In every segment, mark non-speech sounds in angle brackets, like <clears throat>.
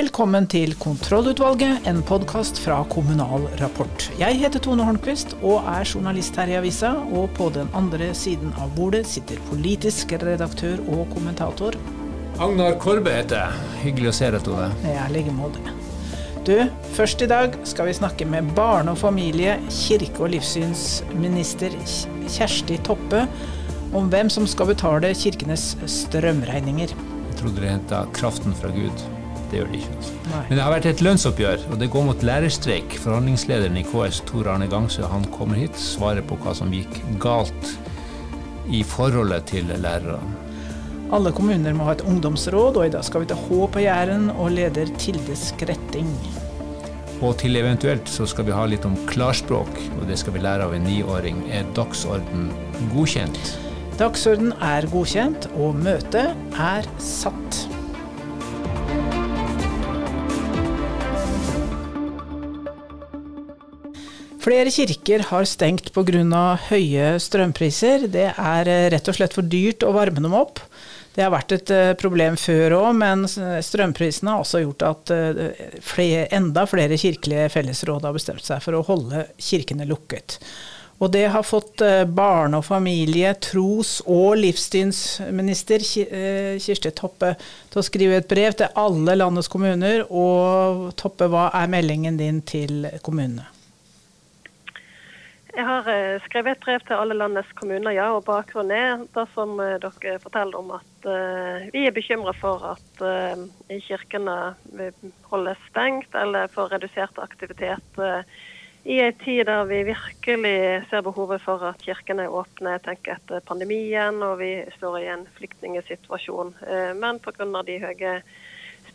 Velkommen til Kontrollutvalget, en podkast fra Kommunal Rapport. Jeg heter Tone Holmquist og er journalist her i avisa. Og på den andre siden av bordet sitter politisk redaktør og kommentator. Agnar Korbe heter jeg. Hyggelig å se deg, Tone. Jeg er like måte. Du, først i dag skal vi snakke med barne- og familie-, kirke- og livssynsminister Kjersti Toppe om hvem som skal betale kirkenes strømregninger. Jeg trodde det henta 'Kraften fra Gud'. Det gjør de ikke. Altså. Men det har vært et lønnsoppgjør, og det går mot lærerstreik. Forhandlingslederen i KS, Tor Arne Gangsø, han kommer hit, svarer på hva som gikk galt i forholdet til lærerne. Alle kommuner må ha et ungdomsråd, og i dag skal vi til H på Jæren og leder Tilde Skretting. Og til eventuelt så skal vi ha litt om klarspråk, og det skal vi lære av en niåring. Er dagsorden godkjent? Dagsorden er godkjent, og møtet er satt. Flere kirker har stengt pga. høye strømpriser. Det er eh, rett og slett for dyrt å varme dem opp. Det har vært et eh, problem før òg, men strømprisene har også gjort at eh, flere, enda flere kirkelige fellesråd har bestemt seg for å holde kirkene lukket. Og det har fått barne- og familie-, tros- og livssynsminister Kirsti Toppe til å skrive et brev til alle landets kommuner. Og Toppe, hva er meldingen din til kommunene? Jeg har eh, skrevet et brev til alle landets kommuner, ja, og bakgrunnen er det som eh, dere forteller om at uh, vi er bekymra for at kirkene holdes stengt eller får redusert aktivitet i en tid der vi virkelig ser behovet for at kirkene er åpne tenker etter pandemien, og vi står i en flyktningsituasjon. men pga. de høye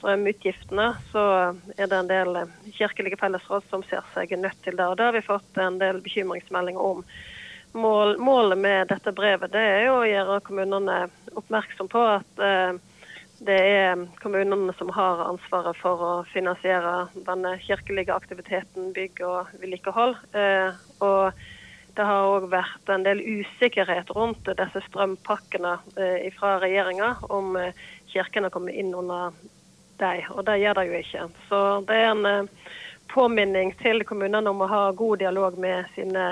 strømutgiftene, så er det en del kirkelige fellesråd som ser seg nødt til det. Og Det har vi fått en del bekymringsmeldinger om. Mål, målet med dette brevet det er jo å gjøre kommunene oppmerksom på at eh, det er kommunene som har ansvaret for å finansiere denne kirkelige aktiviteten, bygg og vedlikehold. Eh, og det har òg vært en del usikkerhet rundt disse strømpakkene eh, fra regjeringa, om eh, kirkene kommer inn under de, og det gjør de jo ikke. Så det er en eh, påminning til kommunene om å ha god dialog med sine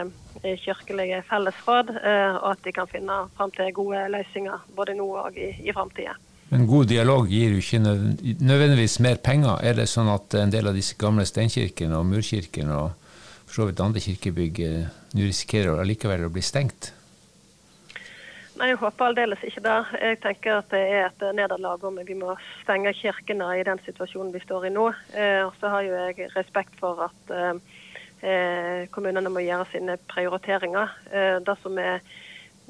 eh, kirkelige fellesråd, eh, og at de kan finne fram til gode løsninger både nå og i, i framtida. Men god dialog gir jo ikke nødvendigvis mer penger. Er det sånn at en del av disse gamle steinkirkene og murkirkene og for så vidt andre kirkebygg nå risikerer allikevel å bli stengt? Nei, Jeg håper aldeles ikke det. Jeg tenker at det er et nederlag om vi må stenge kirkene i den situasjonen vi står i nå. Eh, og så har jo jeg respekt for at eh, eh kommunene må gjøre sine prioriteringer. Eh, det som er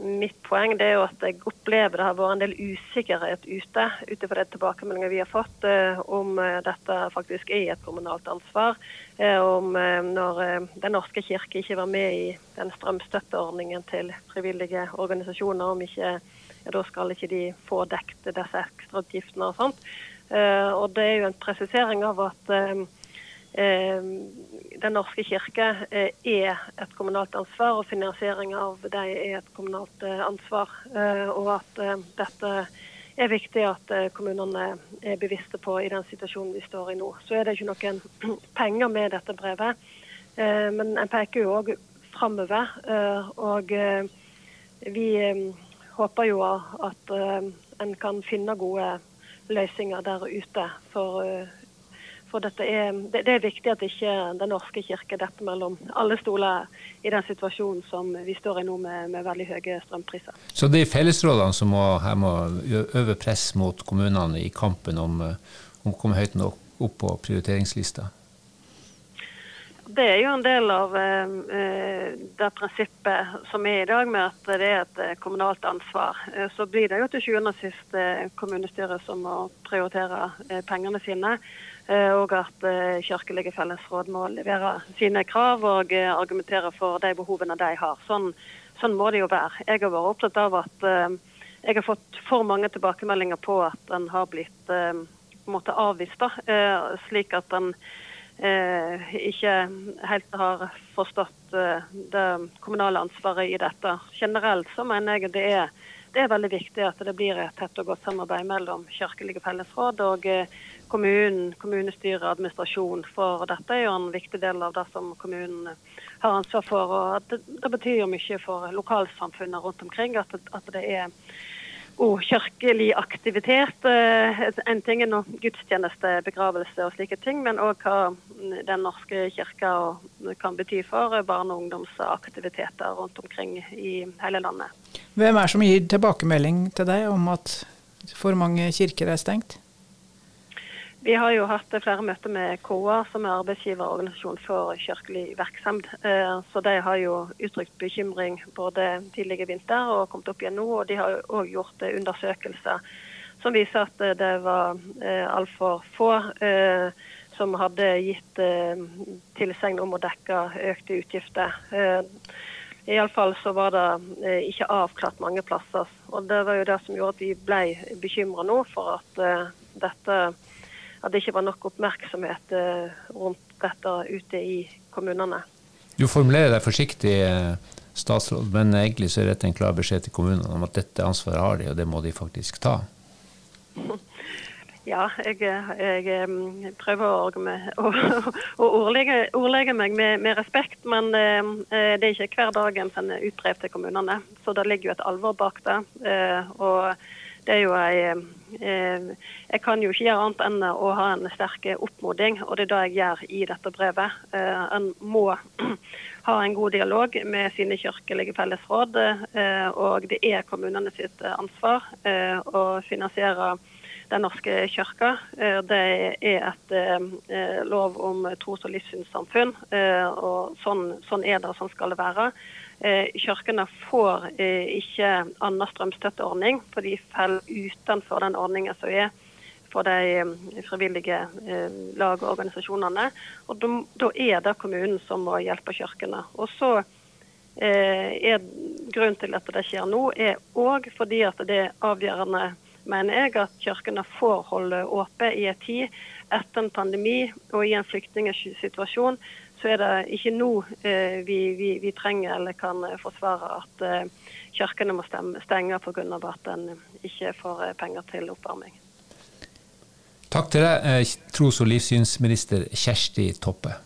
Mitt poeng er jo at jeg opplever det har vært en del usikkerhet ute ut ifra de tilbakemeldingene vi har fått eh, om eh, dette faktisk er et kommunalt ansvar. Eh, om når Den norske kirke ikke var med i den strømstøtteordningen til frivillige organisasjoner, om ikke, ja, da skal ikke de få dekket disse ekstrautgiftene og sånt. Og det er jo en presisering av at den norske kirke eh, er et kommunalt ansvar, og finansiering av dem er et kommunalt eh, ansvar. Eh, og at dette er viktig at kommunene er bevisste på i den situasjonen vi står i nå. Så er det ikke noen <clears throat> penger med dette brevet, men en peker jo òg framover. Og vi håper jo at en kan finne gode løsninger der ute for for er, det, det, er viktig at ikke Den norske kirke detter mellom alle stoler i den situasjonen som vi står i nå med, med veldig høye strømpriser. Så det er fellesrådene som må, her må øve press mot kommunene i kampen om, om å komme høyt nok opp på prioriteringslista? Det er jo en del av eh, det prinsippet som er i dag, med at det er et eh, kommunalt ansvar. Eh, så blir det jo til sjuende og sist eh, kommunestyret som må prioritere eh, pengene sine. Eh, og at eh, kirkelige fellesråd må levere sine krav og eh, argumentere for de behovene de har. Sånn, sånn må det jo være. Jeg har vært opptatt av at jeg har fått for mange tilbakemeldinger på at en har blitt på en måte avvist, da, slik at en ikke helt har forstått det kommunale ansvaret i dette. Generelt så mener jeg det er det er veldig viktig at det blir et tett og godt samarbeid mellom kirkelige fellesråd og kommunen, kommunestyret, administrasjon. For dette er jo en viktig del av det som kommunen har ansvar for. og Det, det betyr jo mye for lokalsamfunnet rundt omkring at, at det er god kirkelig aktivitet. Eh, en ting er gudstjeneste, begravelse og slike ting, men òg hva Den norske kirka kan bety for barne- og ungdomsaktiviteter rundt omkring i hele landet. Hvem er det som gir tilbakemelding til deg om at for mange kirker er stengt? Vi har jo hatt flere møter med KA, som er arbeidsgiverorganisasjon for kirkelig virksomhet. Eh, så de har jo uttrykt bekymring både tidligere vinter og kommet opp igjen nå. Og de har òg gjort undersøkelser som viser at det var eh, altfor få eh, som hadde gitt tilsegn om å dekke økte utgifter. Iallfall så var det ikke avklart mange plasser. Og det var jo det som gjorde at vi ble bekymra nå for at dette at det ikke var nok oppmerksomhet eh, rundt dette ute i kommunene. Du formulerer deg forsiktig, eh, statsråd, men egentlig så er dette en klar beskjed til kommunene om at dette ansvaret har de, og det må de faktisk ta? <laughs> Ja, jeg, jeg mm, prøver å, <laughs> å, å ordlegge, ordlegge, meg med, med, respekt, men eh, det er ikke hver dag en sender utbrev til kommunene. Så det ligger jo et alvor bak det. Eh, og det er jo ei eh, Jeg kan jo ikke gjøre annet enn å ha en sterk oppmoding, og det er det jeg gjør i dette brevet. Eh, en må <clears throat> ha en god dialog med sine kirkelige fellesråd, eh, og det er kommunene sitt ansvar å finansiere Den norske kirka. Det er et lov om tros- og livssynssamfunn, og sånn, sånn er det, sånn skal det være. Eh, kirkene får eh, ikke annen strømstøtteordning, for de faller utenfor den ordningen som er for de eh, frivillige lag og organisasjonene. Og Da er det kommunen som må hjelpe kirkene. Og så er Grunnen til at det skjer nå, er òg fordi at det er avgjørende mener jeg, at kirkene får holde åpent i en tid etter en pandemi og i en flyktningsituasjon så er det ikke nå eh, vi, vi, vi, trenger eller kan forsvare at eh, kirkene må stenge pga. at en ikke får eh, penger til oppvarming. Takk til deg, tros- og livssynsminister Kjersti Toppe.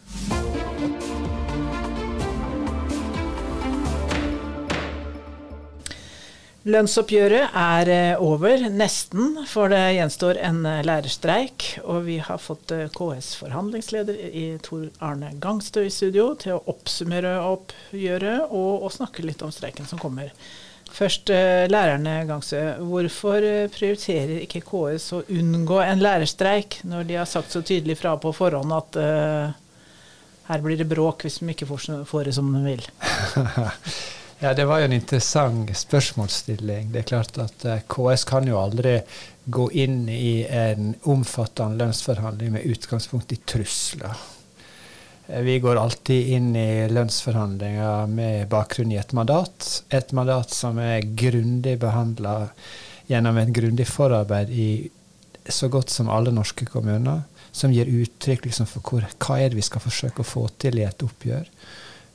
Lønnsoppgjøret er eh, over, nesten, for det gjenstår en eh, lærerstreik. Og vi har fått eh, KS forhandlingsleder i Tor Arne Gangstø i studio til å oppsummere oppgjøret og, og snakke litt om streiken som kommer. Først lærerne, Gangstø. Hvorfor prioriterer ikke KS å unngå en lærerstreik, når de har sagt så tydelig fra på forhånd at uh, her blir det bråk hvis de ikke får, får det som de vil? <laughs> Ja, Det var jo en interessant spørsmålsstilling. Det er klart at eh, KS kan jo aldri gå inn i en omfattende lønnsforhandling med utgangspunkt i trusler. Eh, vi går alltid inn i lønnsforhandlinger med bakgrunn i et mandat. Et mandat som er grundig behandla gjennom et grundig forarbeid i så godt som alle norske kommuner, som gir uttrykk liksom for hvor, hva er det vi skal forsøke å få til i et oppgjør.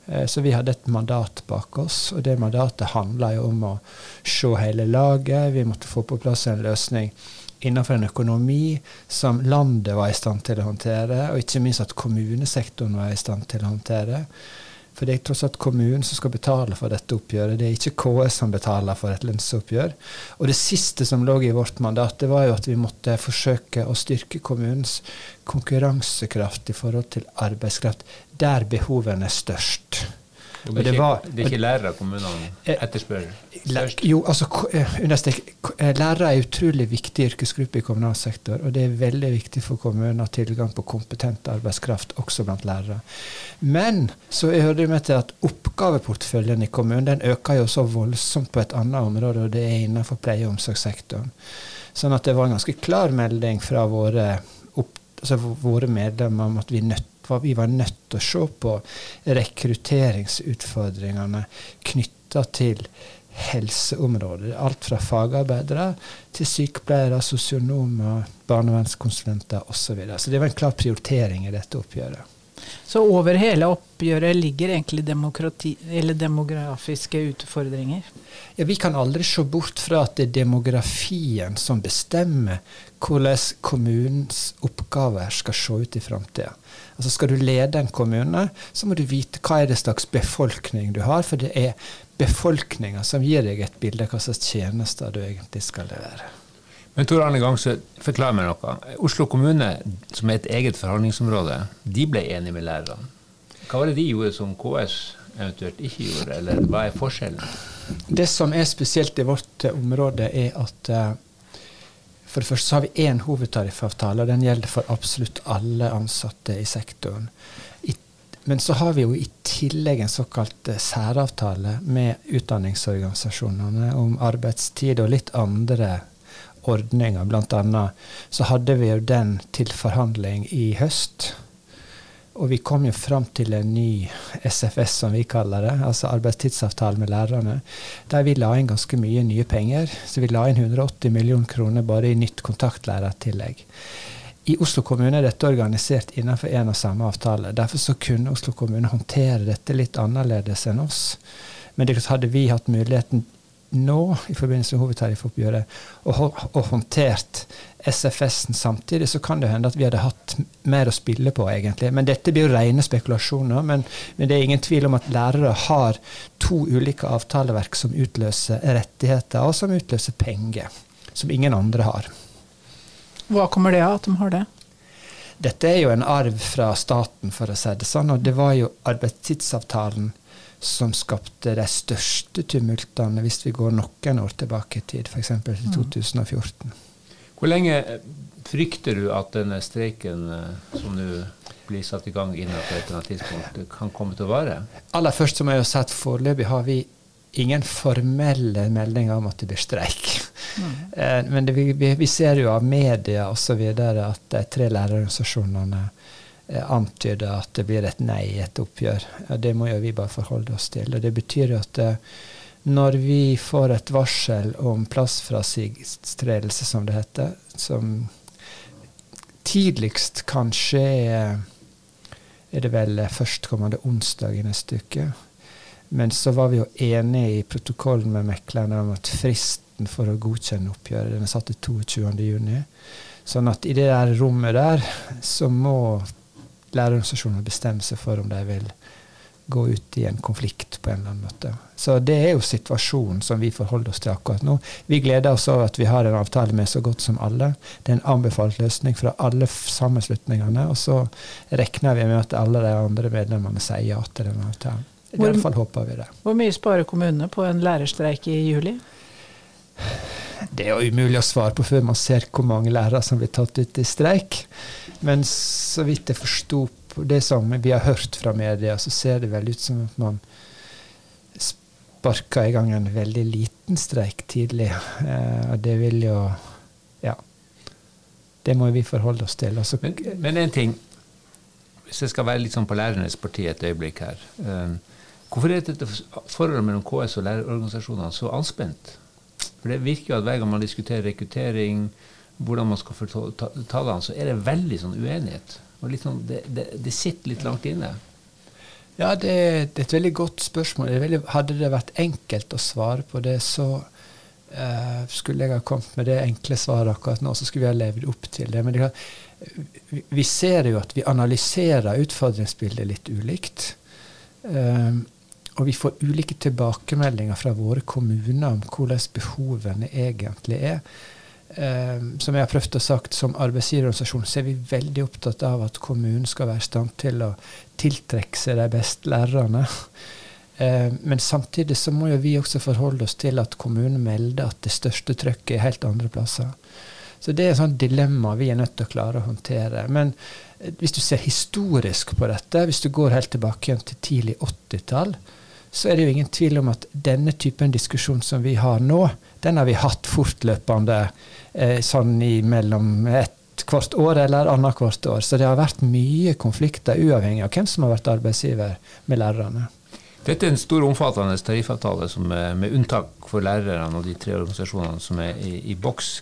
Eh, så vi hadde et mandat bak oss, og det mandatet handla jo om å se hele laget. Vi måtte få på plass en løsning innenfor en økonomi som landet var i stand til å håndtere, og ikke minst at kommunesektoren var i stand til å håndtere. For det er tross alt kommunen som skal betale for dette oppgjøret. Det er ikke KS som betaler for et lønnsoppgjør. Og det siste som lå i vårt mandat, det var jo at vi måtte forsøke å styrke kommunens konkurransekraft i forhold til arbeidskraft der behovene er størst. Det er, ikke, var, det er ikke lærere kommunene eh, etterspør? Størst. Jo, altså eh, eh, Lærere er en utrolig viktig yrkesgruppe i kommunal sektor. Og det er veldig viktig for kommunene å ha tilgang på kompetent arbeidskraft også blant lærere. Men så jeg hørte med til at oppgaveporteføljen i kommunen den øker jo så voldsomt på et annet område, og det er innenfor pleie- og omsorgssektoren. Sånn at det var en ganske klar melding fra våre, opp, altså våre medlemmer om at vi er nødt var vi var nødt til å se på rekrutteringsutfordringene knytta til helseområder. Alt fra fagarbeidere til sykepleiere, sosionomer, barnevernskonsulenter osv. Så, videre. så det var en klar prioritering i dette oppgjøret. Så over hele oppgjøret ligger egentlig demografiske utfordringer? Ja, Vi kan aldri se bort fra at det er demografien som bestemmer hvordan kommunens oppgaver skal se ut i framtida. Altså skal du lede en kommune, så må du vite hva er det slags befolkning du har. For det er befolkninga som gir deg et bilde av hva slags tjenester du egentlig skal levere. Men Tor Arne Gangsø, forklar meg noe. Oslo kommune, som er et eget forhandlingsområde, de ble enige med lærerne. Hva var det de gjorde som KS eventuelt ikke gjorde, eller hva er forskjellen? Det som er spesielt i vårt område, er at uh, for det første så har vi én hovedtariffavtale, og den gjelder for absolutt alle ansatte i sektoren. Men så har vi jo i tillegg en såkalt eh, særavtale med utdanningsorganisasjonene om arbeidstid og litt andre ordninger. Blant annet så hadde vi jo den til forhandling i høst. Og vi kom jo fram til en ny SFS, som vi kaller det, altså arbeidstidsavtale med lærerne, der vi la inn ganske mye nye penger. Så vi la inn 180 millioner kroner bare i nytt kontaktlærertillegg. I Oslo kommune er dette organisert innenfor en og samme avtale. Derfor så kunne Oslo kommune håndtere dette litt annerledes enn oss. Men det hadde vi hatt muligheten nå, i forbindelse med hovedtariffoppgjøret, og, og håndtert SFS-en samtidig, så kan det hende at vi hadde hatt mer å spille på, egentlig. Men dette blir jo rene spekulasjoner. Men, men, det er ingen tvil om at lærere har to ulike avtaleverk som utløser rettigheter, og som utløser penger. Som ingen andre har. Hva kommer det av at de har det? Dette er jo en arv fra staten, for å si det sånn. Og det var jo arbeidstidsavtalen som skapte de største tumultene, hvis vi går noen år tilbake i tid, f.eks. til 2014. Mm. Hvor lenge frykter du at denne streiken eh, som nå blir satt i gang innenfor et eller annet tidspunkt, kan komme til å vare? Aller først som jeg har sett foreløpig har vi ingen formelle meldinger om at det blir streik. Mm. Eh, men det, vi, vi, ser jo av media osv. at de tre lærerorganisasjonene Eh, antyder at det blir et nei i et oppgjør. Det må jo vi bare forholde oss til. Og det betyr at eh, når vi får et varsel om plassfrasigstredelse, som det heter, som tidligst kan skje er det vel førstkommende onsdag i neste uke. Men så var vi jo enige i protokollen med meklerne om at fristen for å godkjenne oppgjøret den er satt til 22.6. Sånn at i det der rommet der så må lærerorganisasjonene bestemme seg for om de vil gå ut i en konflikt på en eller annen måte. Så det er jo situasjonen som vi forholder oss til akkurat nå. Vi gleder oss over at vi har en avtale med så godt som alle. Det er en anbefalt løsning fra alle sammenslutningene. Og så regner vi med at alle de andre medlemmene sier ja til den avtalen. I hvert fall håper vi det. Hvor mye sparer kommunene på en lærerstreik i juli? Det er jo umulig å svare på før man ser hvor mange lærere som blir tatt ut i streik. Men så vidt jeg forsto det som vi har hørt fra media, så ser det vel ut som at man sparka i gang en veldig liten streik tidlig. Eh, og det vil jo Ja. Det må vi forholde oss til. Altså, men en ting, hvis jeg skal være litt sånn på lærernes parti et øyeblikk her. Um, hvorfor er dette forholdet mellom KS og lærerorganisasjonene så anspent? For det virker jo at hver gang man diskuterer rekruttering, hvordan man skal få tallene, så er det veldig sånn uenighet. Og sånn, det, det, det, sitter litt langt inne. Ja, det, det er et veldig godt spørsmål. Veldig, hadde det vært enkelt å svare på det, så uh, skulle jeg ha kommet med det enkle svaret akkurat nå, så skulle vi ha levd opp til det. Men det, vi ser jo at vi analyserer utfordringsbildet litt ulikt. Uh, og vi får ulike tilbakemeldinger fra våre kommuner om hvordan behovene egentlig er. Eh, som jeg har prøvd å sagt, Som arbeidsgiverorganisasjon så er vi veldig opptatt av at kommunen skal være i stand til å tiltrekke seg de beste lærerne. Eh, men samtidig så må jo vi også forholde oss til at kommunen melder at det største trøkket er helt andre plasser. Så det er et sånt dilemma vi er nødt til å klare å håndtere. Men eh, hvis du ser historisk på dette, hvis du går helt tilbake igjen til tidlig 80-tall, så er det jo ingen tvil om at denne typen diskusjon som vi har nå, den har vi hatt fortløpende eh, sånn i mellom ett hvert år eller annethvert år. Så det har vært mye konflikter, uavhengig av hvem som har vært arbeidsgiver med lærerne. Dette er en stor, omfattende tariffavtale som, med unntak for lærerne og de tre organisasjonene som er i, i boks.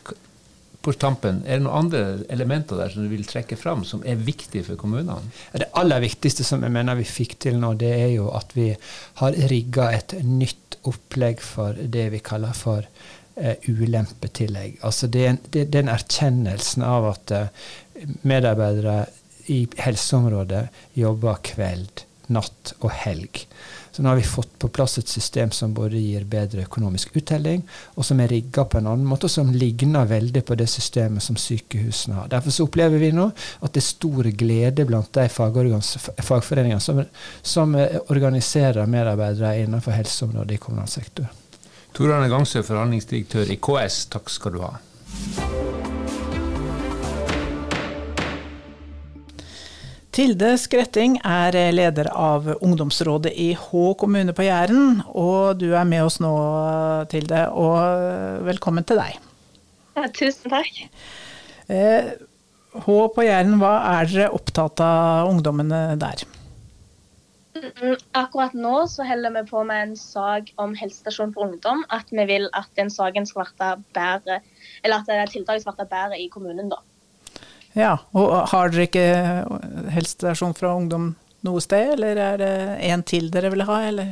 På tampen, er det noen andre elementer der som du vil trekke fram, som er viktige for kommunene? Det aller viktigste som jeg mener vi fikk til nå, det er jo at vi har rigga et nytt opplegg for det vi kaller for eh, ulempetillegg. Altså det, det, den erkjennelsen av at uh, medarbeidere i helseområdet jobber kveld, natt og helg. Så nå har vi fått på plass et system som både gir bedre økonomisk uttelling, og som er rigga på en annen måte, og som ligner veldig på det systemet som sykehusene har. Derfor så opplever vi nå at det er stor glede blant de fagforeningene som, som eh, organiserer medarbeidere innenfor helseområdet i kommunal sektor. Tor Arne Gangsø, forhandlingsdirektør i KS, takk skal du ha. Tilde Skretting er leder av ungdomsrådet i Hå kommune på Jæren. Og du er med oss nå, Tilde, og velkommen til deg. Ja, tusen takk. Eh, Hå på Jæren, hva er dere opptatt av ungdommene der? Mm, akkurat nå så holder vi på med en sak om helsestasjon for ungdom. At vi vil at den saken skal bedre, eller at tiltaket skal være bedre i kommunen, da. Ja, og Har dere ikke helsestasjon fra ungdom noe sted, eller er det en til dere vil ha? eller?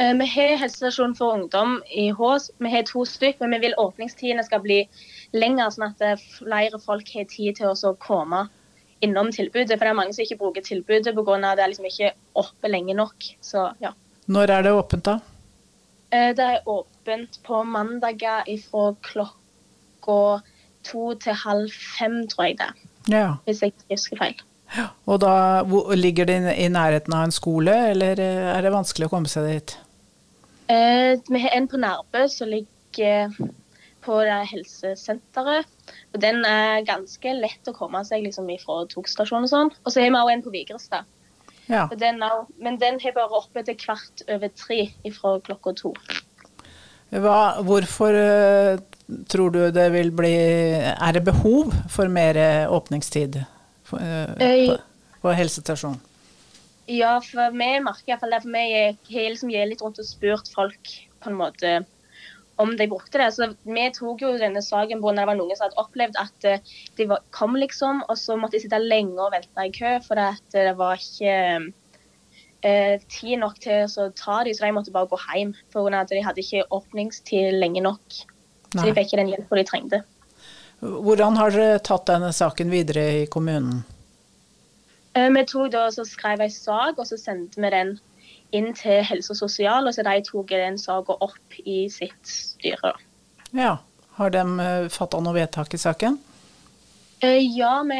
Eh, vi har helsestasjon for ungdom i Hås. Vi har to stykk, men vi vil åpningstidene skal bli lengre, sånn at eh, flere folk har tid til å komme innom tilbudet. For det er mange som ikke bruker tilbudet pga. at det er liksom ikke oppe lenge nok. Så, ja. Når er det åpent, da? Eh, det er åpent på mandager ifra klokka to til halv fem, tror jeg det. Ja. Hvis jeg ikke husker feil. Og da ligger det i nærheten av en skole, eller eh, er det vanskelig å komme seg dit? Eh, vi har en på Nærbø som ligger på det helsesenteret. Og Den er ganske lett å komme seg liksom, fra togstasjonen og sånn. Og så har vi også en på Vigrestad. Ja. Den er, men den har bare oppe til kvart over tre fra klokka to. Hva, hvorfor uh, tror du det vil bli Er det behov for mer åpningstid for, uh, på, på helsestasjonen? Ja, for vi merker iallfall det. For vi har liksom litt rundt og spurt folk på en måte om de brukte det. Så Vi tok jo denne saken på når det var noen som hadde opplevd at de kom, liksom, og så måtte de sitte lenge og vente i kø, for det var ikke eh, tid nok til å ta dem, så de måtte bare gå hjem. For de hadde ikke åpningstid lenge nok. Så de fikk ikke den hjelpa de trengte. Hvordan har dere tatt denne saken videre i kommunen? Eh, vi tok da, så skrev en sak, og så sendte vi den inn til helse og sosial, og så de tok den saken opp i sitt styre. Ja. Har de uh, fatta noe vedtak i saken? Eh, ja, vi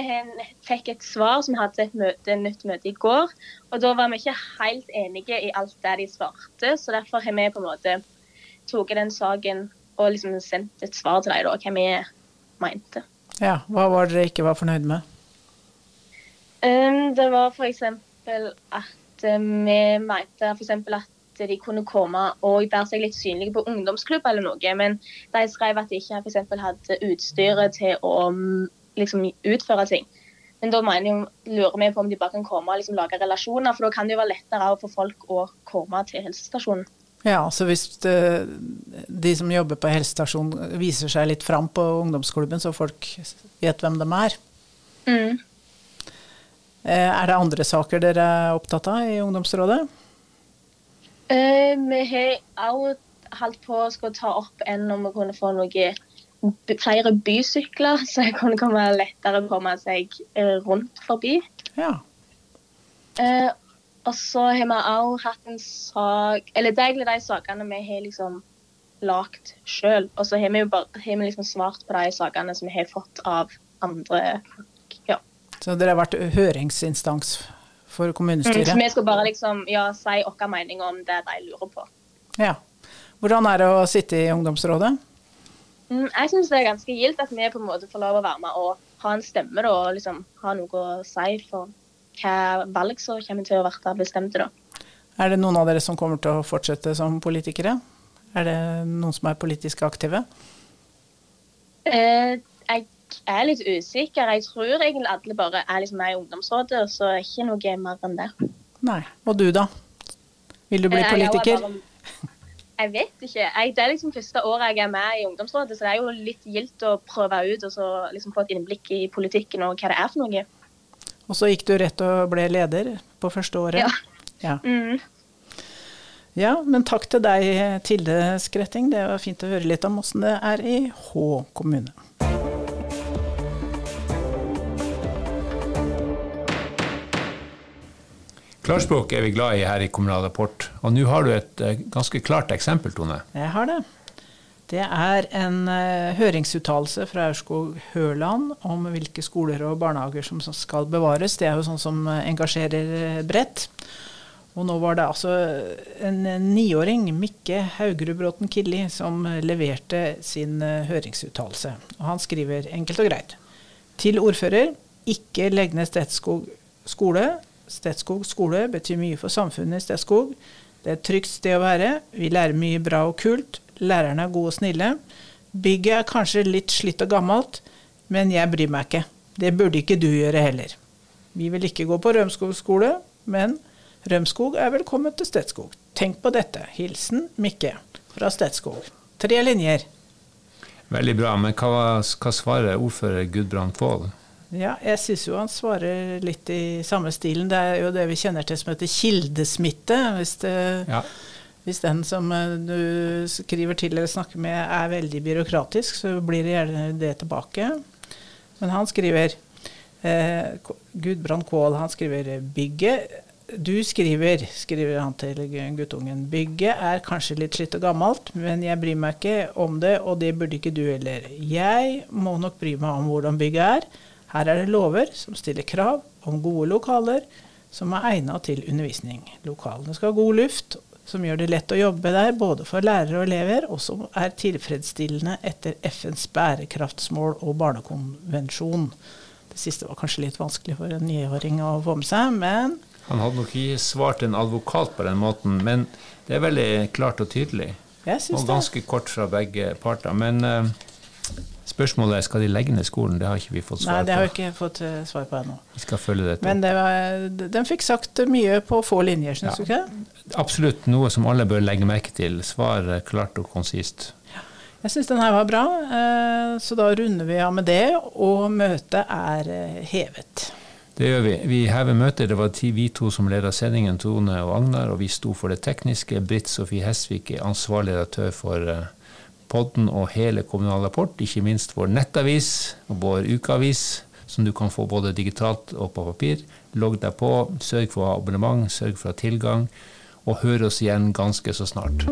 fikk et svar som hadde et møte, nytt møte i går. Og da var vi ikke helt enige i alt det de svarte, så derfor har vi på en måte tatt den saken og liksom sendt et svar til dem, da, hva vi mente. Ja, Hva var dere ikke var fornøyd med? Um, det var f.eks. at uh, vi mente f.eks. at de kunne komme og være seg litt synlige på ungdomsklubb eller noe, men de skrev at de ikke for hadde utstyret til å liksom utføre ting. Men da mener lurer vi på om de bare kan komme og liksom lage relasjoner, for da kan det jo være lettere for folk å komme til helsestasjonen. Ja, så hvis det, eh, de som jobber på helsestasjonen viser seg litt fram på ungdomsklubben, så folk vet hvem de er. Mm. Eh, er det andre saker dere er opptatt av i ungdomsrådet? Eh, vi har også holdt på å ta opp en om vi kunne få noe flere bysykler, <laughs> så jeg kunne komme lettere komme seg eh, rundt forbi. Ja. Eh, og så har vi også hatt en sak Eller det er egentlig de sakene vi har liksom lagd sjøl. Og så har vi bare, har vi liksom svart på de sakene som vi har fått av andre folk. Ja. Så dere har vært høringsinstans for kommunestyret? Mm, så vi skal bare liksom ja, si vår mening om det de lurer på. Ja. Hvordan er det å sitte i ungdomsrådet? Mm, jeg syns det er ganske gildt at vi på en måte får lov å være med og ha en stemme da, og liksom ha noe å si for hva valg som kommer til å bli bestemt. da. Er det noen av dere som kommer til å fortsette som politikere? Er det noen som er politisk aktive? Eh, jeg er litt usikker. Jeg tror egentlig alle bare er liksom med i ungdomsrådet, så er ikke noe mer enn det. Nei. Og du, da? Vil du bli eh, politiker? Jeg Jeg vet ikke. Jeg, det er liksom første året jeg er med i ungdomsrådet, så det er jo litt gildt å prøve ut og så liksom få et innblikk i politikken og hva det er for noe. Og så gikk du rett og ble leder på første året? Ja. ja. Mm. Ja, men takk til deg, Tilde Skretting. Det var fint å høre litt om åssen det er i Hå kommune. Klarspråk er vi glad i her i Kommunal Rapport. Og nå har du et eh, ganske klart eksempel, Tone. Jeg har det. Det er en uh, høringsuttalelse fra Aurskog Høland om hvilke skoler og barnehager som skal bevares. Det er jo sånn som uh, engasjerer bredt. Og nå var det altså en niåring, Mikke Haugerud Bråten Killi, som leverte sin høringsuttalelse. Og han skriver enkelt og greit. Til ordfører ikke legg ned Stedskog skole. Stetskog skole betyr mye for samfunnet i Stetskog. Det er et trygt sted å være. Vi lærer mye bra og kult. Lærerne er gode og snille. Bygget er kanskje litt slitt og gammelt, men jeg bryr meg ikke. Det burde ikke du gjøre heller. Vi vil ikke gå på Rømskog skole, men Rømskog er velkommen til Stetskog. Tenk på dette. Hilsen Mikke fra Stetskog. Tre linjer. Veldig bra. Men hva, hva svarer ordfører Gudbrand Kvål? Ja, jeg syns jo han svarer litt i samme stilen. Det er jo det vi kjenner til som heter kildesmitte. Hvis, det, Ja. hvis den som eh, du skriver til eller snakker med er veldig byråkratisk, så blir det gjerne det tilbake. Men han skriver eh, Gudbrand Kvål, han skriver bygget du skriver, skriver han til guttungen, bygget er kanskje litt slitt og gammelt, men jeg bryr meg ikke om det, og det burde ikke du heller. Jeg må nok bry meg om hvordan bygget er. Her er det lover som stiller krav om gode lokaler som er egnet til undervisning. Lokalene skal ha god luft, som gjør det lett å jobbe der, både for lærere og elever, og som er tilfredsstillende etter FNs bærekraftsmål og barnekonvensjon. Det siste var kanskje litt vanskelig for en niåring å få med seg, men Han hadde nok ikke svart en advokat på den måten, men det er veldig klart og tydelig. jeg Og ganske det. kort fra begge parter. Men eh, spørsmålet er skal de legge ned skolen. Det har ikke vi fått Nei, det har vi ikke fått eh, svar på ennå. Vi skal følge dette. Men det var, den fikk sagt mye på få linjer, syns Ja. du ikke? Absolutt noe som alle bør legge merke til. Svar klart og konsist. Jeg syns den her var bra, eh, så da runder vi av med det, og møtet er eh, hevet. Det gjør vi. Vi hever møtet. Det var vi to som leda sendingen, Tone og Agnar, og vi sto for det tekniske. Britt Sofie Hesvik er ansvarlig redaktør for podden og hele Kommunal Rapport, ikke minst vår nettavis og vår ukeavis, som du kan få både digitalt og på papir. Logg deg på, sørg for å ha abonnement, sørg for å ha tilgang, og hør oss igjen ganske så snart.